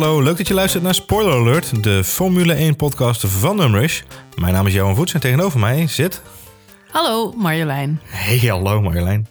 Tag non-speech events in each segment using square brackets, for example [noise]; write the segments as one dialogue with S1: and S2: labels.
S1: hallo, leuk dat je luistert naar Spoiler Alert, de Formule 1 podcast van Numrush. Mijn naam is Johan Voets en tegenover mij zit...
S2: Hallo Marjolein.
S1: Hey, hallo Marjolein.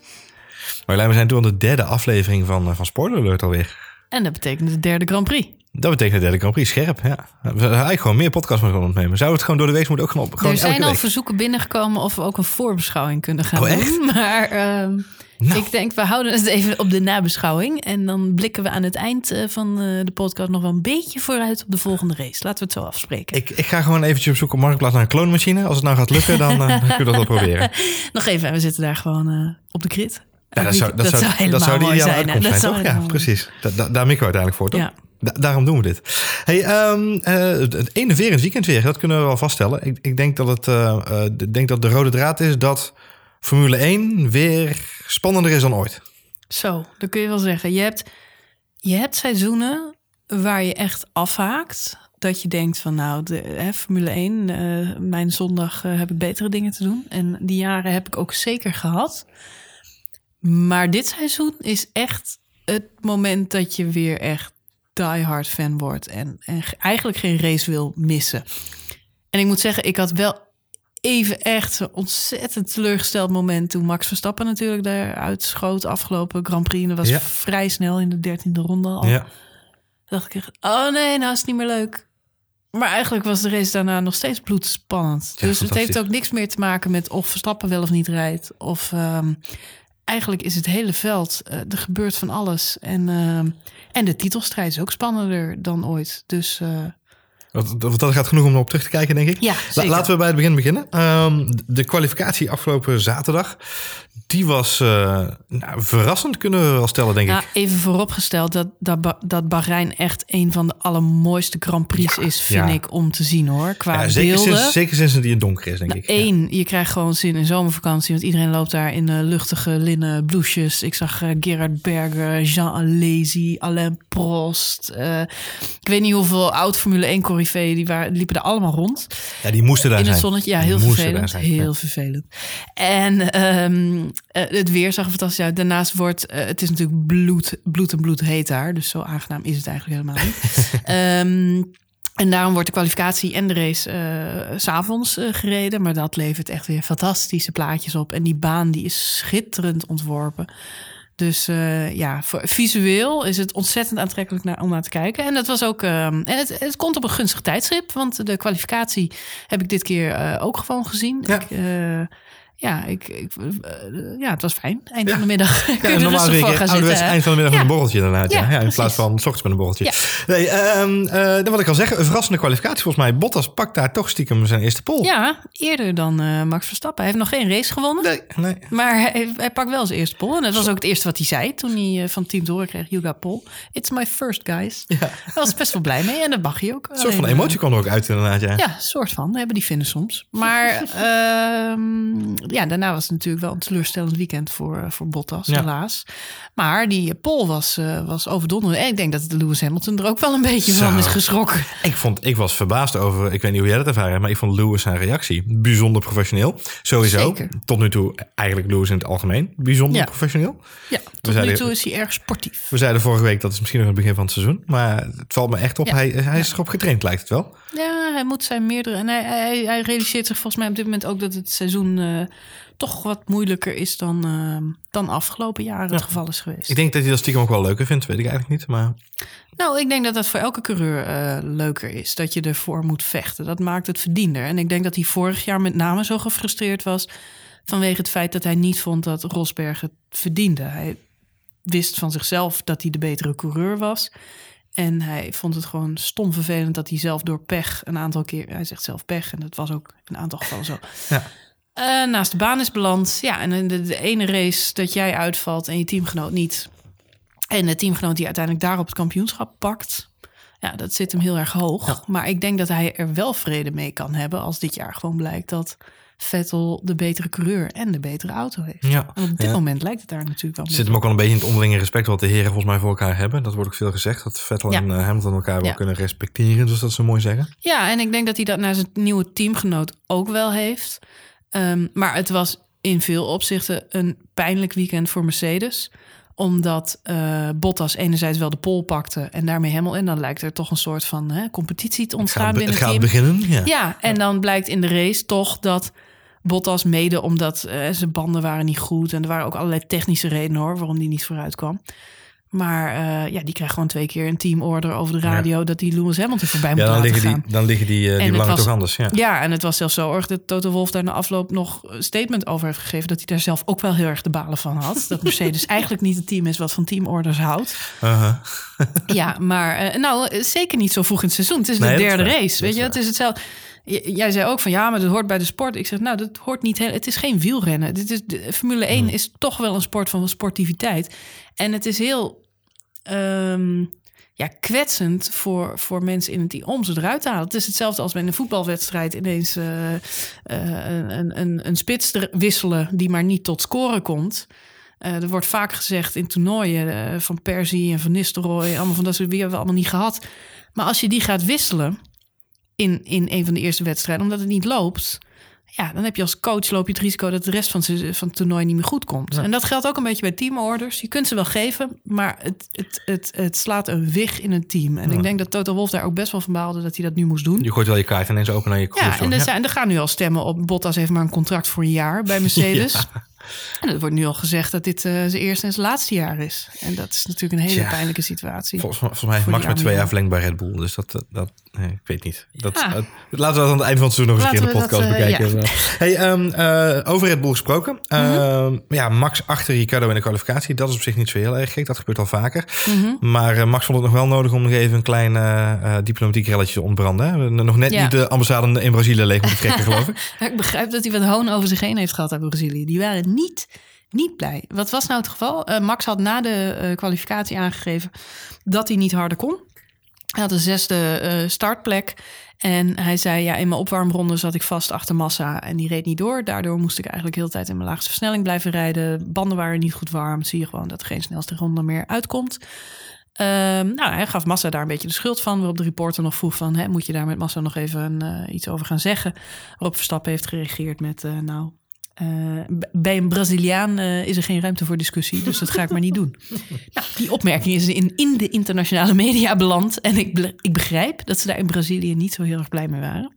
S1: Marjolein, we zijn toen aan de derde aflevering van, eh, van Spoiler Alert alweer.
S2: En dat betekent de derde Grand Prix.
S1: Dat betekent de derde Grand Prix, scherp, ja. We eigenlijk gewoon meer podcasts moeten opnemen. Zouden we het gewoon door de week moeten ook gewoon, gewoon
S2: er zijn al
S1: week?
S2: verzoeken binnengekomen of we ook een voorbeschouwing kunnen gaan
S1: Oh, echt?
S2: doen. [laughs] Maar ehm,
S1: Nou.
S2: ik denk, we houden het even op de nabeschouwing. En dan blikken we aan het eind eh, van eh, de podcast nog wel een beetje vooruit op de volgende race. Laten we het zo afspreken.
S1: Ik, ik ga gewoon eventjes op zoek op Marktplaats naar een kloonmachine. Als het nou gaat lukken, dan, eh, dan kun je dat wel proberen. [laughs]
S2: Nog even, we zitten daar gewoon op de grid.
S1: Ja, dat zou, dat zou, dat de
S2: mooi
S1: ideale
S2: zijn.
S1: uitkomst
S2: Dat
S1: zijn, toch? Ja, precies. Da, da- daar mikken we uiteindelijk voor, toch?
S2: Ja.
S1: Da- daarom doen we dit. Hey, eh, het enerverend weekend weer, dat kunnen we wel vaststellen. Ik, ik denk, dat het, eh, eh, denk dat de rode draad is dat Formule 1 weer spannender is dan ooit.
S2: Zo, dat kun je wel zeggen. Je hebt, je hebt seizoenen waar je echt afhaakt. Dat je denkt van nou, de hè, Formule 1, eh, mijn zondag eh, heb ik betere dingen te doen. En die jaren heb ik ook zeker gehad. Maar dit seizoen is echt het moment dat je weer echt diehard fan wordt. En, en eigenlijk geen race wil missen. En ik moet zeggen, ik had wel even echt zo'n ontzettend teleurgesteld moment toen Max Verstappen natuurlijk daaruit schoot afgelopen Grand Prix. En dat was
S1: Ja.
S2: vrij snel in de dertiende ronde al.
S1: Ja.
S2: dacht ik echt, oh nee, nou is het niet meer leuk. Maar eigenlijk was de race daarna nog steeds bloedspannend.
S1: Ja,
S2: dus het heeft ook niks meer te maken met of Verstappen wel of niet rijdt. Of ehm, eigenlijk is het hele veld, eh, er gebeurt van alles. En, ehm, en de titelstrijd is ook spannender dan ooit. Dus eh,
S1: Want, want dat gaat genoeg om op terug te kijken, denk ik.
S2: Ja,
S1: La- laten we bij het begin beginnen. Ehm, de kwalificatie afgelopen zaterdag, die was eh, nou, verrassend, kunnen we wel stellen, denk
S2: Ja,
S1: ik.
S2: even vooropgesteld dat, dat, Ba- dat Bahrein echt een van de allermooiste Grand Prix is, vind
S1: ja.
S2: ik, om te zien hoor. Qua
S1: Ja, zeker,
S2: beelden.
S1: sinds, zeker sinds het in het donker is, denk ik. Ja.
S2: Eén, je krijgt gewoon zin in zomervakantie. Want iedereen loopt daar in eh, luchtige linnen blouses. Ik zag eh, Gerard Berger, Jean Alesi, Alain Prost. ik weet niet hoeveel oud Formule 1 die waren, liepen er allemaal rond.
S1: Ja, die moesten daar
S2: in
S1: zijn.
S2: het zonnetje. Ja, heel vervelend.
S1: zijn,
S2: Heel
S1: ja.
S2: vervelend. En ehm, eh, het weer zag er fantastisch uit. Daarnaast wordt, eh, het is natuurlijk bloed, bloed en bloed heet daar. Dus zo aangenaam is het eigenlijk helemaal niet. [laughs] Ehm, en daarom wordt de kwalificatie en de race eh, s s'avonds gereden. Maar dat levert echt weer fantastische plaatjes op. En die baan die is schitterend ontworpen. Dus eh, ja, voor, visueel is het ontzettend aantrekkelijk naar, om naar te kijken. En dat was ook. ehm, en het, het komt op een gunstig tijdstip. Want de kwalificatie heb ik dit keer eh, ook gewoon gezien.
S1: Ja.
S2: Ik, eh, ja, ik, ik, eh, ja, het was fijn. Eind
S1: Ja.
S2: van de middag. Kun [laughs]
S1: Ja,
S2: je er
S1: normaal
S2: rustig voor gaan zitten.
S1: eind van de middag met een borreltje inderdaad. Ja, in
S2: precies.
S1: plaats van s ochtends met een borreltje. Nee, ehm, eh, dan wat ik al zeggen, een verrassende kwalificatie. Volgens mij, Bottas pakt daar toch stiekem zijn eerste pol.
S2: Ja, eerder dan eh, Max Verstappen. Hij heeft nog geen race gewonnen.
S1: Nee, nee.
S2: Maar hij, hij pakt wel zijn eerste pol. En dat was ook het eerste wat hij zei toen hij van team te horen kreeg. You got pole. It's my first, guys.
S1: Ja.
S2: Daar was best wel blij mee. En dat mag je ook.
S1: Een soort van emotie kwam er ook uit inderdaad, ja.
S2: Ja, soort van. Dat hebben die vinden soms. Maar [laughs] ehm, ja, daarna was het natuurlijk wel een teleurstellend weekend voor, eh, voor Bottas,
S1: Ja.
S2: helaas. Maar die pol was, eh was overdonderend. En ik denk dat Lewis Hamilton er ook wel een beetje
S1: Zo.
S2: van is geschrokken.
S1: Ik, vond, ik was verbaasd over, ik weet niet hoe jij dat ervaren hebt, maar ik vond Lewis zijn reactie bijzonder professioneel. Sowieso.
S2: Zeker.
S1: Tot nu toe eigenlijk Lewis in het algemeen bijzonder
S2: Ja.
S1: professioneel.
S2: Ja, tot
S1: zeiden-
S2: nu toe is hij erg sportief.
S1: We zeiden vorige week dat is misschien nog het begin van het seizoen, maar het valt me echt op.
S2: Ja.
S1: Hij, hij is erop getraind, lijkt het wel.
S2: Ja, hij moet zijn meerdere. En hij, hij, hij realiseert zich volgens mij op dit moment ook dat het seizoen eh, toch wat moeilijker is dan, eh, dan afgelopen jaren het geval is geweest.
S1: Ik denk dat hij dat stiekem ook wel leuker vindt, weet ik eigenlijk niet. Maar
S2: Nou, ik denk dat dat voor elke coureur eh, leuker is. Dat je ervoor moet vechten. Dat maakt het verdiender. En ik denk dat hij vorig jaar met name zo gefrustreerd was. vanwege het feit dat hij niet vond dat Rosberg het verdiende. Hij wist van zichzelf dat hij de betere coureur was. En hij vond het gewoon stom vervelend dat hij zelf door pech een aantal keer. Hij zegt zelf pech en dat was ook in een aantal gevallen zo.
S1: Ja.
S2: Eh, naast de baan is beland. Ja, en in de, de ene race dat jij uitvalt en je teamgenoot niet. En de teamgenoot die uiteindelijk daarop het kampioenschap pakt. Ja, dat zit hem heel erg hoog. Maar ik denk dat hij er wel vrede mee kan hebben als dit jaar gewoon blijkt dat Vettel de betere coureur en de betere auto heeft.
S1: Ja.
S2: En op dit
S1: Ja.
S2: moment lijkt het daar natuurlijk wel.
S1: Zit hem ook wel een beetje in het onderlinge respect wat de heren volgens mij voor elkaar hebben. Dat wordt ook veel gezegd, dat Vettel
S2: Ja.
S1: en eh, Hamilton elkaar wel kunnen respecteren, zoals dat ze mooi zeggen.
S2: Ja, en ik denk dat hij dat naar zijn nieuwe teamgenoot ook wel heeft. Ehm, maar het was in veel opzichten een pijnlijk weekend voor Mercedes. Omdat eh, Bottas enerzijds wel de pol pakte en daarmee Hamilton. En dan lijkt er toch een soort van hè, competitie te
S1: Het
S2: ontstaan
S1: gaat,
S2: binnen
S1: het
S2: het
S1: gaat
S2: team.
S1: beginnen. Ja.
S2: Ja, en dan blijkt in de race toch dat Bottas mede omdat eh, zijn banden waren niet goed. En er waren ook allerlei technische redenen hoor, waarom die niet vooruit kwam. Maar eh, ja, die krijgt gewoon twee keer een teamorder over de radio... dat die Lewis Hamilton voorbij moet
S1: Ja, dan
S2: laten
S1: liggen
S2: gaan.
S1: die, dan liggen die, eh, die belangen
S2: was-
S1: toch anders. Ja.
S2: Ja, en het was zelfs zo erg dat Toto Wolff daar na afloop nog een statement over heeft gegeven... dat hij daar zelf ook wel heel erg de balen van had. Dat Mercedes [laughs] eigenlijk niet het team is wat van teamorders houdt.
S1: Uh-huh. [laughs]
S2: Ja, maar eh, nou, zeker niet zo vroeg in het seizoen. Het is
S1: Nee,
S2: de
S1: is
S2: derde race, weet je. Het is hetzelfde. Jij zei ook van ja, maar dat hoort bij de sport. Ik zeg nou, dat hoort niet heel. Het is geen wielrennen. Dit is de, Formule 1 is toch wel een sport van sportiviteit. En het is heel ehm, ja, kwetsend voor, voor mensen in het team om ze eruit te halen. Het is hetzelfde als bij een voetbalwedstrijd ineens eh, eh, een, een, een spits wisselen die maar niet tot scoren komt. Eh, er wordt vaak gezegd in toernooien van Persie en van Nistelrooy, allemaal van dat soort wie hebben we allemaal niet gehad. Maar als je die gaat wisselen in, in een van de eerste wedstrijden, omdat het niet loopt, ja, dan heb je als coach loop je het risico dat de rest van, ze- van het toernooi niet meer goed komt. En dat geldt ook een beetje bij teamorders. Je kunt ze wel geven, maar het, het, het, het slaat een wig in een team. En ik denk dat Toto Wolff daar ook best wel van baalde dat hij dat nu moest doen.
S1: Je gooit wel je kaart ineens open naar je
S2: Ja,
S1: koers.
S2: en er, zijn, er gaan nu al stemmen op. Bottas heeft maar een contract voor een jaar bij [laughs] Mercedes. En er wordt nu al gezegd dat dit eh, zijn eerste en zijn laatste jaar is. En dat is natuurlijk een hele pijnlijke situatie.
S1: Volgens, mij- volgens mij heeft Max maar twee jaar verlengd bij Red Bull. Dus dat, dat nee, ik weet niet. Dat,
S2: Ja.
S1: laten we dat aan het eind van het seizoen nog eens een keer in de podcast
S2: dat, eh,
S1: bekijken. [laughs] Hey, ehm, eh, over Red Bull gesproken.
S2: Mhm.
S1: Ehm, ja, Max achter Ricardo in de kwalificatie. Dat is op zich niet zo heel erg gek. Dat gebeurt al vaker.
S2: Mhm.
S1: Maar eh, Max vond het nog wel nodig om nog even een klein diplomatiek relletje te ontbranden. Hè? Nog net
S2: Ja.
S1: niet de ambassade in Brazilië leeg moeten trekken, geloof ik. [laughs]
S2: Ik begrijp dat hij wat hoon over zich heen heeft gehad uit Brazilië. Die waren niet, niet blij. Wat was nou het geval? Max had na de kwalificatie aangegeven dat hij niet harder kon. Hij had een zesde eh, startplek. En hij zei, ja, in mijn opwarmronde zat ik vast achter Massa en die reed niet door. Daardoor moest ik eigenlijk heel de tijd in mijn laagste versnelling blijven rijden. Banden waren niet goed warm. Zie je gewoon dat er geen snelste ronde meer uitkomt. Ehm, nou, hij gaf Massa daar een beetje de schuld van. Waarop de reporter nog vroeg van... Hè, moet je daar met Massa nog even eh, iets over gaan zeggen? Waarop Verstappen heeft gereageerd met... eh, nou, eh, bij een Braziliaan eh, is er geen ruimte voor discussie. Dus dat ga ik maar niet doen. [laughs] Nou, die opmerking is in, in de internationale media beland. En ik, ik begrijp dat ze daar in Brazilië niet zo heel erg blij mee waren.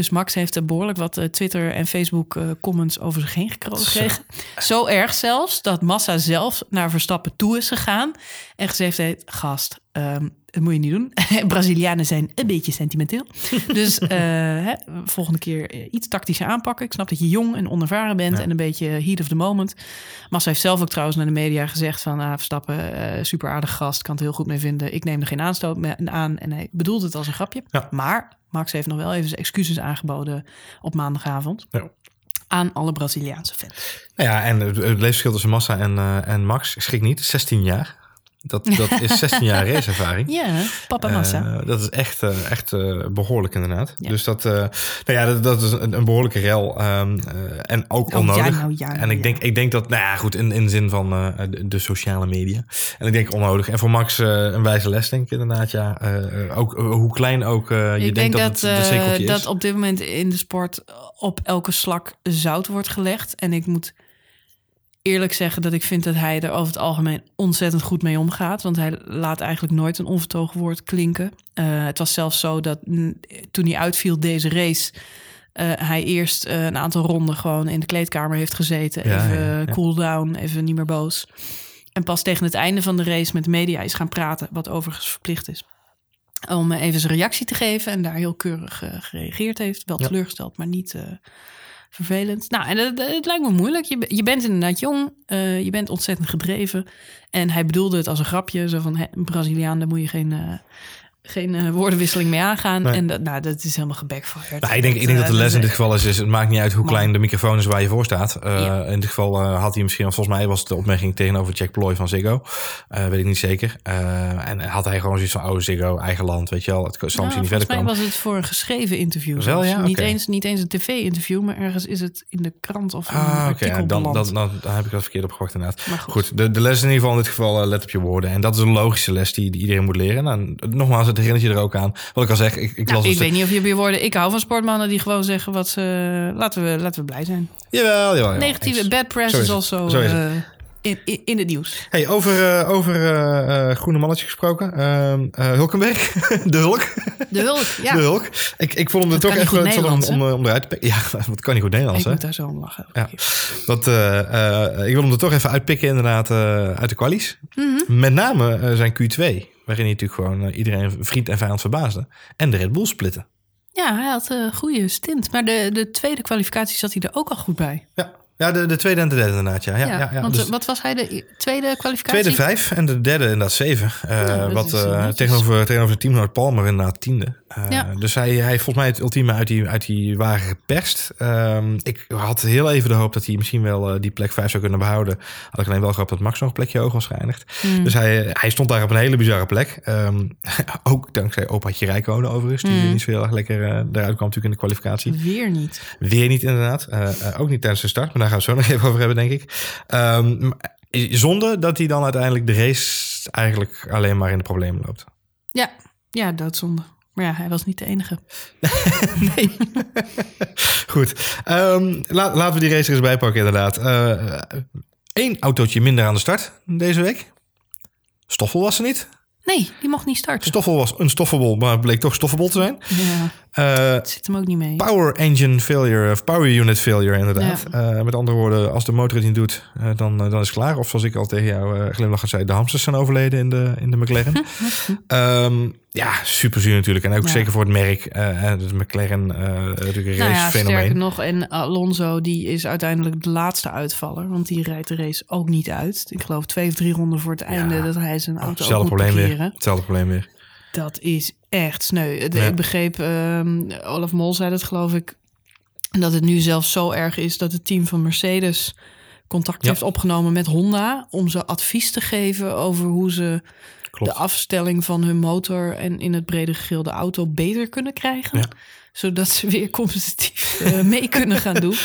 S2: Dus Max heeft er behoorlijk wat eh, Twitter en Facebook eh, comments over zich heen gekregen. Zo erg zelfs dat Massa zelf naar Verstappen toe is gegaan. En gezegd heeft, gast, ehm, dat moet je niet doen. [laughs] Brazilianen zijn een beetje sentimenteel. [laughs] Dus eh, hè, volgende keer iets tactischer aanpakken. Ik snap dat je jong en onervaren bent en een beetje heat of the moment. Massa heeft zelf ook trouwens naar de media gezegd van... Ah, Verstappen, super aardig gast, kan het heel goed mee vinden. Ik neem er geen aanstoot mee aan. En hij bedoelt het als een grapje.
S1: Ja.
S2: Maar Max heeft nog wel even zijn excuses aangeboden op maandagavond.
S1: Ja.
S2: Aan alle Braziliaanse fans.
S1: Nou ja, en het, leefverschil tussen Massa en, eh, en Max, schrik niet, 16 jaar. Dat, dat is 16 jaar [laughs] raceervaring.
S2: Ja, papa Massa.
S1: Eh, dat is echt, eh, echt eh, behoorlijk inderdaad.
S2: Ja.
S1: Dus dat, nou ja, dat, dat is een, een behoorlijke rel. ehm, eh, en ook
S2: Oh, ja,
S1: onnodig.
S2: nou, ja,
S1: en ik denk, ik denk dat, nou ja, goed, in, in de zin van de, de sociale media. En ik denk onnodig. En voor Max een wijze les, denk ik inderdaad. Ja, ook hoe klein ook je
S2: ik
S1: denkt
S2: denk
S1: dat,
S2: dat,
S1: het
S2: dat
S1: is.
S2: op dit moment in de sport op elke slak zout wordt gelegd. En ik moet eerlijk zeggen dat ik vind dat hij er over het algemeen ontzettend goed mee omgaat. Want hij laat eigenlijk nooit een onvertogen woord klinken. Eh, het was zelfs zo dat toen hij uitviel deze race... eh, hij eerst eh, een aantal ronden gewoon in de kleedkamer heeft gezeten.
S1: Ja,
S2: even
S1: ja, ja.
S2: cool down, even niet meer boos. En pas tegen het einde van de race met de media is gaan praten, wat overigens verplicht is. Om even zijn reactie te geven en daar heel keurig gereageerd heeft. Wel teleurgesteld, maar niet vervelend. Nou, en het, lijkt me moeilijk. Je, je bent inderdaad jong, eh, je bent ontzettend gedreven. En hij bedoelde het als een grapje. Zo van, een Braziliaan, daar moet je geen, eh, geen eh, woordenwisseling mee aangaan.
S1: Nee.
S2: En dat, nou, dat is helemaal gebackfired.
S1: Nou, ik denk, ik denk dat de
S2: eh,
S1: les in dit geval is, is het maakt niet uit hoe klein de microfoon is waar je voor staat. Eh,
S2: Ja.
S1: In dit geval eh, had hij misschien, volgens mij was het de opmerking tegenover Jack Ploy van Ziggo. Eh, weet ik niet zeker. Eh, en had hij gewoon zoiets van, oh Ziggo, eigen land, weet je wel. Het zal
S2: Nou,
S1: misschien niet
S2: volgens
S1: verder
S2: mij
S1: komen.
S2: was het voor een geschreven interview.
S1: Wel, ja?
S2: Niet, eens, niet eens een tv-interview, maar ergens is het in de krant of in een
S1: Ah, oké.
S2: artikel
S1: dan, dan, dan, dan heb ik dat verkeerd opgewacht inderdaad.
S2: Maar goed.
S1: Goed, de, de les in ieder geval in dit geval, eh, let op je woorden. En dat is een logische les die, die iedereen moet leren. Nou, nogmaals, het herinnert je er ook aan. Wat ik al zeg, ik, ik
S2: Nou,
S1: las
S2: ik
S1: het-
S2: weet niet of je weer woorden. Ik hou van sportmannen die gewoon zeggen wat ze. Laten we, laten we blij zijn.
S1: Jawel, jawel. jawel.
S2: Negatieve bad press
S1: is
S2: also
S1: Zo is
S2: eh, in, in, in het nieuws.
S1: Hey, over, uh, over uh, groene mannetjes gesproken. Uh, Hulkenberg, [laughs] de Hulk.
S2: De Hulk, [laughs] ja.
S1: De Hulk. Ik, ik vond hem er toch even om, om, om eruit te pikken. [laughs] Ja, wat kan niet goed Nederlands,
S2: ik
S1: hè?
S2: moet daar zo om lachen.
S1: Ja. Wat, ik wil hem er toch even uitpikken inderdaad uit de kwalies.
S2: Mm -hmm.
S1: Met name zijn Q2, waarin hij natuurlijk gewoon iedereen vriend en vijand verbaasde. En de Red Bull splitten.
S2: Ja, hij had een goede stint. Maar de, de tweede kwalificatie zat hij er ook al goed bij.
S1: Ja, ja, de, de tweede en de derde inderdaad. Ja, ja, ja, ja,
S2: want
S1: dus
S2: wat was hij de tweede kwalificatie?
S1: Tweede vijf en de derde inderdaad zeven. Uh, wat uh, tegenover, tegenover de teamgenoot Palmer inderdaad tiende. Uh. Dus hij, hij volgens mij het ultieme uit die, uit die wagen geperst. Um, ik had heel even de hoop dat hij misschien wel die plek vijf zou kunnen behouden. Had ik alleen wel gehoopt dat Max nog een plekje hoog was geëindigd.
S2: Hmm.
S1: Dus hij, hij stond daar op een hele bizarre plek. Um, [laughs] ook dankzij opaatje Rijkonen overigens. Die
S2: Hmm.
S1: niet zo heel erg lekker eruit kwam natuurlijk in de kwalificatie.
S2: Weer niet.
S1: Weer niet inderdaad. Ook niet tijdens de start, maar daar gaan we het zo nog even over hebben, denk ik. Um, zonde dat hij dan uiteindelijk de race eigenlijk alleen maar in de problemen loopt.
S2: Ja, ja doodzonde. Maar ja, hij was niet de enige. [laughs]
S1: nee. Goed. Um, la, laten we die race er eens bijpakken, inderdaad. Eén uh, autootje minder aan de start deze week. Stoffel was er niet.
S2: Nee, die mocht niet starten.
S1: Stoffel was een stoffable, maar bleek toch stoffable te zijn.
S2: Ja,
S1: uh,
S2: het zit hem ook niet mee.
S1: Power engine failure, of power unit failure inderdaad. Ja. Uh, met andere woorden, als de motor het niet doet, uh, dan, dan is het klaar. Of zoals ik al tegen jou glimlachend zei, de hamsters zijn overleden in de, in de McLaren. um, [laughs] ja, super zuur natuurlijk. En ook ja. zeker voor het merk. Uh, de McLaren natuurlijk een
S2: nou ja,
S1: fenomeen.
S2: Sterker nog, en Alonso die is uiteindelijk de laatste uitvaller. Want die rijdt de race ook niet uit. Ik geloof twee of drie ronden voor het einde dat hij zijn auto
S1: oh, hetzelfde probleem weer. Hetzelfde probleem weer.
S2: Dat is echt sneu. Ja. Ik begreep, um, Olaf Mol zei dat geloof ik, dat het nu zelfs zo erg is dat het team van Mercedes contact ja. heeft opgenomen met Honda om ze advies te geven over hoe ze Klopt. de afstelling van hun motor en in het brede geheel de auto beter kunnen krijgen.
S1: Ja.
S2: Zodat ze weer competitief uh, mee kunnen gaan doen. [laughs]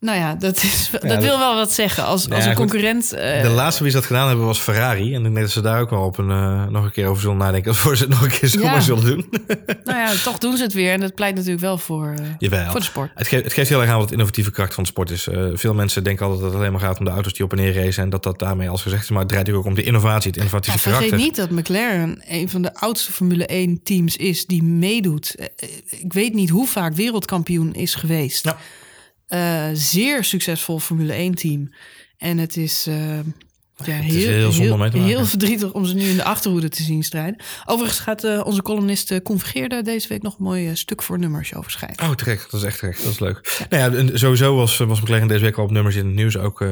S2: Nou ja, dat, is, ja, dat wil wel wat zeggen. Als,
S1: ja,
S2: als een concurrent. Uh,
S1: de laatste wie ze dat gedaan hebben was Ferrari. En ik denk dat ze daar ook wel op een, uh, nog een keer over zullen nadenken. [laughs] Voor ze het nog een keer zomaar ja. zullen doen. [laughs]
S2: nou ja, toch doen ze het weer. En dat pleit natuurlijk wel voor, uh,
S1: Jawel.
S2: voor de sport.
S1: Het geeft, het geeft heel erg aan wat de innovatieve kracht van de sport is. Veel mensen denken altijd dat het alleen maar gaat om de auto's die op en neer racen. En dat dat daarmee als gezegd is. Maar het draait natuurlijk ook om de innovatie, het innovatieve
S2: ja, vergeet
S1: karakter.
S2: niet dat McLaren een van de oudste Formule 1 teams is die meedoet. Eh, Ik weet niet hoe vaak wereldkampioen is geweest.
S1: Ja.
S2: Zeer succesvol Formule 1 team. En het is, uh, ja, heel,
S1: heel, heel,
S2: verdrietig om ze nu in de achterhoede te zien strijden. Overigens gaat uh, onze columnist uh, deze week nog een mooi stuk voor nummers over schrijven.
S1: Oh, terecht. Dat is echt terecht. Dat is leuk. Nou ja, sowieso was, was McLaren deze week al op nummers in het nieuws. Ook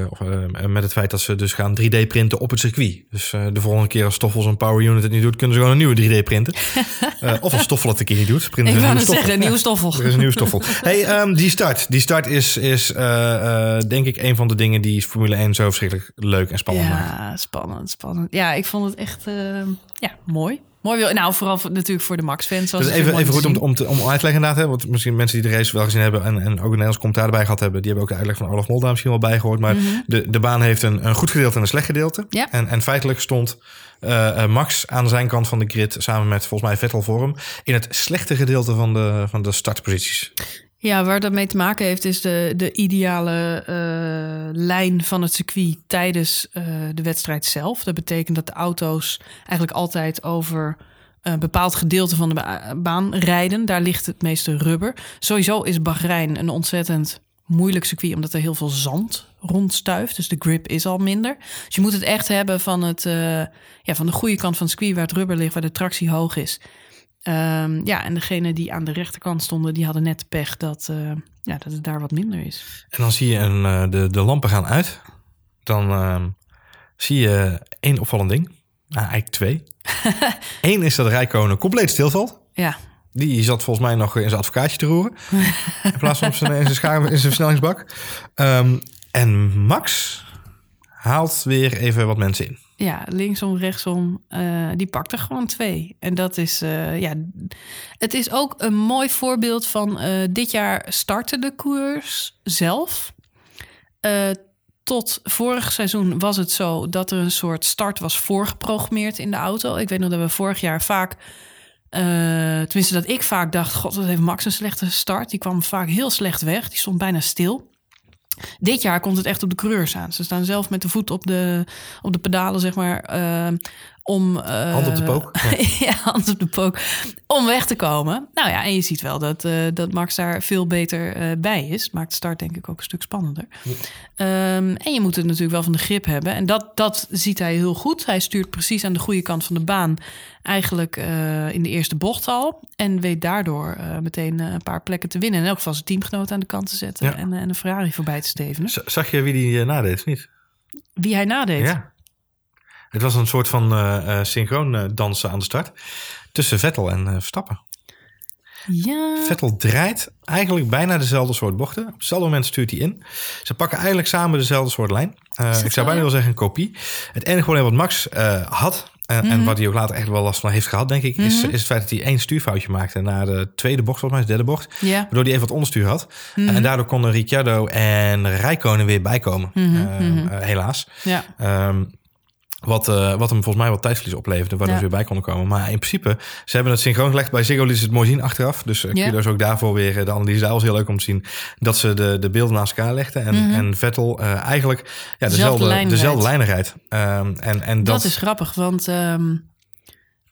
S1: met het feit dat ze dus gaan 3D printen op het circuit. Dus de volgende keer als Stoffel zo'n power unit het niet doet, kunnen ze gewoon een nieuwe 3D printen. [laughs] of als Stoffel het een keer niet doet.
S2: Ik wou het zeggen, een nieuwe Stoffel.
S1: Er is een nieuwe Stoffel. hey, um, die start. Die start is, is denk ik een van de dingen die Formule 1 zo verschrikkelijk leuk en spannend maakt.
S2: Ja, spannend, spannend. Ja, ik vond het echt uh, ja, mooi. Mooi, nou vooral voor, natuurlijk voor de Max-fans.
S1: Dus even, even goed om, om, te, om uit te leggen inderdaad. Hè, want misschien mensen die de race wel gezien hebben... en, en ook een Nederlands commentaar erbij gehad hebben... die hebben ook de uitleg van Olaf Molda misschien wel bijgehoord. Maar mm -hmm. de, de baan heeft een, een goed gedeelte en een slecht gedeelte.
S2: Ja.
S1: En, en feitelijk stond uh, Max aan zijn kant van de grid... samen met volgens mij Vettel voor hem... in het slechte gedeelte van de, van de startposities.
S2: Ja, waar dat mee te maken heeft, is de, de ideale uh, lijn van het circuit tijdens uh, de wedstrijd zelf. Dat betekent dat de auto's eigenlijk altijd over een bepaald gedeelte van de ba baan rijden. Daar ligt het meeste rubber. Sowieso is Bahrein een ontzettend moeilijk circuit, omdat er heel veel zand rondstuift. Dus de grip is al minder. Dus je moet het echt hebben van, het, ja, van de goede kant van het circuit, waar het rubber ligt, waar de tractie hoog is. Um, ja, en degene die aan de rechterkant stonden, die hadden net pech dat, uh, ja, dat het daar wat minder is.
S1: En dan zie je een, uh, de, de lampen gaan uit. Dan uh, zie je één opvallend ding. Nou, eigenlijk twee. [laughs] Eén is dat Rijkonen compleet stilvalt.
S2: Ja.
S1: Die zat volgens mij nog in zijn advocaatje te roeren. [laughs] in plaats van op zijn, in zijn, schaar, in zijn versnellingsbak. Um, en Max haalt weer even wat mensen in.
S2: Ja, linksom, rechtsom. Uh, die pakt er gewoon twee. En dat is, uh, ja, het is ook een mooi voorbeeld van uh, dit jaar startte de koers zelf. tot vorig seizoen was het zo dat er een soort start was voorgeprogrammeerd in de auto. Ik weet nog dat we vorig jaar vaak, tenminste dat ik vaak dacht, god, wat heeft Max een slechte start. Die kwam vaak heel slecht weg. Die stond bijna stil. Dit jaar komt het echt op de coureurs aan. Ze staan zelf met de voet op de, op de pedalen, zeg maar. eh, om, eh,
S1: Hand op de pook. [laughs]
S2: ja, hand op de pook. Om weg te komen. Nou ja, en je ziet wel dat, eh, dat Max daar veel beter eh, bij is. Maakt de start denk ik ook een stuk spannender. Ehm, en je moet het natuurlijk wel van de grip hebben. En dat, dat ziet hij heel goed. Hij stuurt precies aan de goede kant van de baan. Eigenlijk in de eerste bocht al. En weet daardoor meteen een paar plekken te winnen. En in elk geval zijn teamgenoot aan de kant te zetten.
S1: Ja.
S2: En, en een Ferrari voorbij te stevenen.
S1: Z- Zag je wie die nadeed of niet?
S2: Wie hij nadeed.
S1: Ja. Het was een soort van eh, eh, synchroon eh, dansen aan de start. Tussen Vettel en Verstappen.
S2: Ja.
S1: Vettel draait eigenlijk bijna dezelfde soort bochten. Op hetzelfde moment stuurt hij in. Ze pakken eigenlijk samen dezelfde soort lijn. Ik zou
S2: zo,
S1: bijna
S2: ja?
S1: wel zeggen een kopie. Het enige probleem wat Max had... En,
S2: Mhm.
S1: en wat hij ook later echt wel last van heeft gehad, denk ik... is, is het feit dat hij één stuurfoutje maakte... na de tweede bocht, volgens mij de derde bocht. Waardoor hij even wat onderstuur had.
S2: Mhm.
S1: En daardoor konden Ricciardo en Rijkonen weer bijkomen.
S2: Mhm,
S1: helaas.
S2: Ja.
S1: Ehm, wat, eh, wat hem volgens mij wat tijdverlies opleverde, waardoor
S2: Ja.
S1: ze weer bij konden komen. Maar in principe, ze hebben het synchroon gelegd. Bij Ziggo liet ze het mooi zien achteraf. Dus uh,
S2: Ja.
S1: kudos ook daarvoor weer. eh, de analyse daar was heel leuk om te zien. Dat ze de, de beelden naast elkaar legden. En, en Vettel eh, eigenlijk ja,
S2: Dezelfde
S1: dezelfde,
S2: lijn
S1: dezelfde
S2: rijdt.
S1: lijnen rijdt. Ehm, en, en
S2: Dat,
S1: dat,
S2: is grappig, want ehm,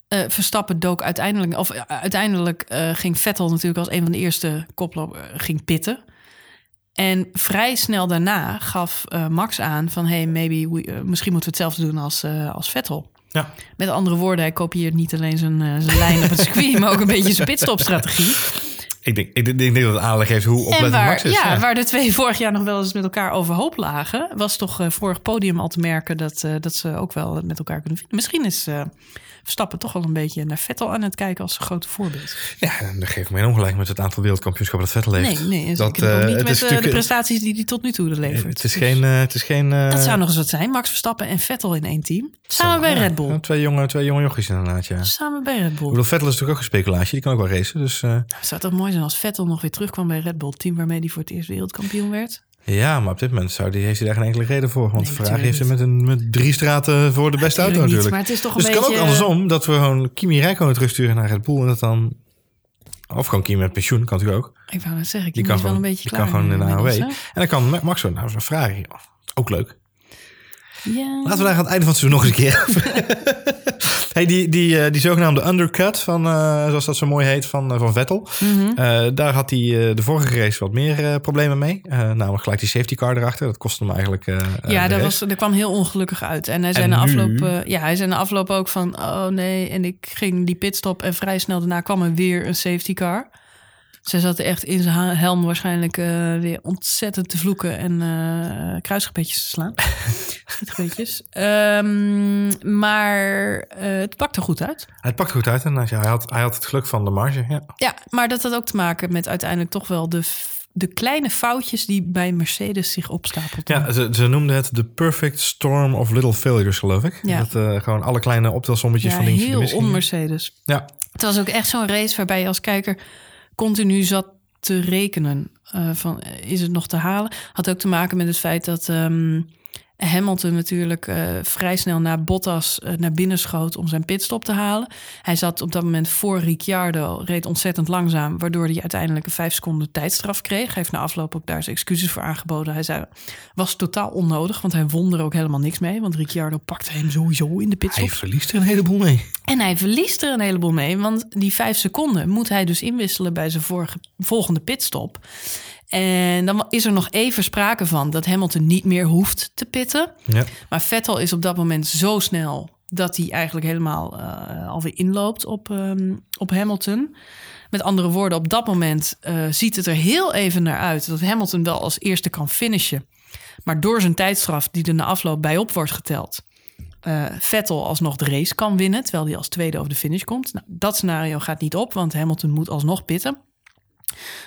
S2: eh, Verstappen dook uiteindelijk... of eh, uiteindelijk eh, ging Vettel natuurlijk als een van de eerste koploper eh, ging pitten. En vrij snel daarna gaf eh, Max aan van... hey, maybe we, eh, misschien moeten we hetzelfde doen als, eh, als Vettel.
S1: Ja.
S2: Met andere woorden, hij kopieert niet alleen zijn, zijn lijn op het circuit... maar ook een beetje zijn pitstopstrategie.
S1: ik, denk, ik, denk- ik denk dat het aanleg heeft hoe
S2: En
S1: oplettend
S2: waar,
S1: Max is.
S2: ja, waar de twee vorig jaar nog wel eens met elkaar overhoop lagen... was toch vorig podium al te merken dat, dat ze ook wel met elkaar kunnen vinden. Misschien is Verstappen toch wel een beetje naar Vettel aan het kijken als een grote voorbeeld.
S1: Ja, en dat geeft me geen ongelijk met het aantal wereldkampioenschappen dat Vettel heeft.
S2: Nee, nee
S1: dat, eh,
S2: niet met eh, de prestaties die hij tot nu toe levert.
S1: Het is
S2: Dus
S1: geen... eh, het is geen
S2: dat zou nog eens wat zijn, Max Verstappen en Vettel in één team. Samen bij
S1: ja,
S2: Red Bull.
S1: Twee jonge, twee jonge jochies inderdaad, ja.
S2: Samen bij Red
S1: Ik
S2: Bull.
S1: bedoel, Vettel is natuurlijk ook een speculatie. Die kan ook wel racen. Dus eh,
S2: Het zou toch mooi zijn als Vettel nog weer terugkwam bij Red Bull. Het team waarmee hij voor het eerst wereldkampioen werd.
S1: Ja, maar op dit moment zou die, heeft hij daar geen enkele reden voor. Want
S2: Nee,
S1: Ferrari heeft hem met, een, met drie straten voor de beste auto
S2: niet,
S1: natuurlijk.
S2: Maar het is toch een
S1: dus het kan ook andersom. Dat we gewoon Kimi Räikkönen terugsturen naar Red Bull. En dat dan... Of gewoon Kimi met pensioen, kan natuurlijk ook.
S2: Ik wou net zeggen, ik
S1: Die kan
S2: wel een beetje
S1: die kan
S2: klaar
S1: gewoon in de AOW.
S2: inmiddels,
S1: En dan kan Ma- Max zo nou zo'n Ferrari. Ook leuk.
S2: Ja.
S1: Laten we daar aan het einde van het seizoen nog eens een keer over. hey, die, die, eh, die zogenaamde undercut, van, eh, zoals dat zo mooi heet, van, eh, van Vettel.
S2: Mhm.
S1: Daar had hij de vorige race wat meer problemen mee. Namelijk gelijk die safety car erachter. Dat kostte hem eigenlijk.
S2: Ja, dat, was, dat kwam heel ongelukkig uit. En hij zei, na
S1: nu?
S2: afloop, ja, hij zei na afloop ook van... oh nee, en ik ging die pitstop en vrij snel daarna kwam er weer een safety car. Zij zat echt in zijn helm waarschijnlijk eh, weer ontzettend te vloeken... en eh kruisgebedjes te slaan. [laughs] Schietgebedjes. Ehm, maar eh, het pakte goed uit.
S1: Hij pakt goed uit en hij, hij, had, hij had het geluk van de marge. Ja.
S2: Ja, maar dat had ook te maken met uiteindelijk toch wel de, de kleine foutjes... die bij Mercedes zich opstapelden.
S1: Ja, ze, ze noemden het de perfect storm of little failures, geloof ik.
S2: Ja.
S1: Dat gewoon alle kleine optelsommetjes
S2: Ja,
S1: van dingetjes
S2: heel on-Mercedes.
S1: Ja,
S2: Het was ook echt zo'n race waarbij je als kijker continu zat te rekenen eh, van is het nog te halen. Had ook te maken met het feit dat ehm, Hamilton natuurlijk eh, vrij snel naar Bottas eh, naar binnen schoot om zijn pitstop te halen. Hij zat op dat moment voor Ricciardo, reed ontzettend langzaam, waardoor hij uiteindelijk een vijf seconden tijdstraf kreeg. Hij heeft na afloop ook daar zijn excuses voor aangeboden. Hij zei, was totaal onnodig, want hij won er ook helemaal niks mee, want Ricciardo pakte hem sowieso in de pitstop.
S1: hij verliest er een heleboel mee.
S2: En hij verliest er een heleboel mee, want die vijf seconden moet hij dus inwisselen bij zijn vorige, volgende pitstop. En dan is er nog even sprake van dat Hamilton niet meer hoeft te pitten.
S1: Ja.
S2: Maar Vettel is op dat moment zo snel dat hij eigenlijk helemaal eh, alweer inloopt op, ehm, op Hamilton. Met andere woorden, op dat moment eh, ziet het er heel even naar uit dat Hamilton wel als eerste kan finishen. Maar door zijn tijdstraf, die er na afloop bij op wordt geteld, eh, Vettel alsnog de race kan winnen, terwijl hij als tweede over de finish komt. Nou, dat scenario gaat niet op, want Hamilton moet alsnog pitten.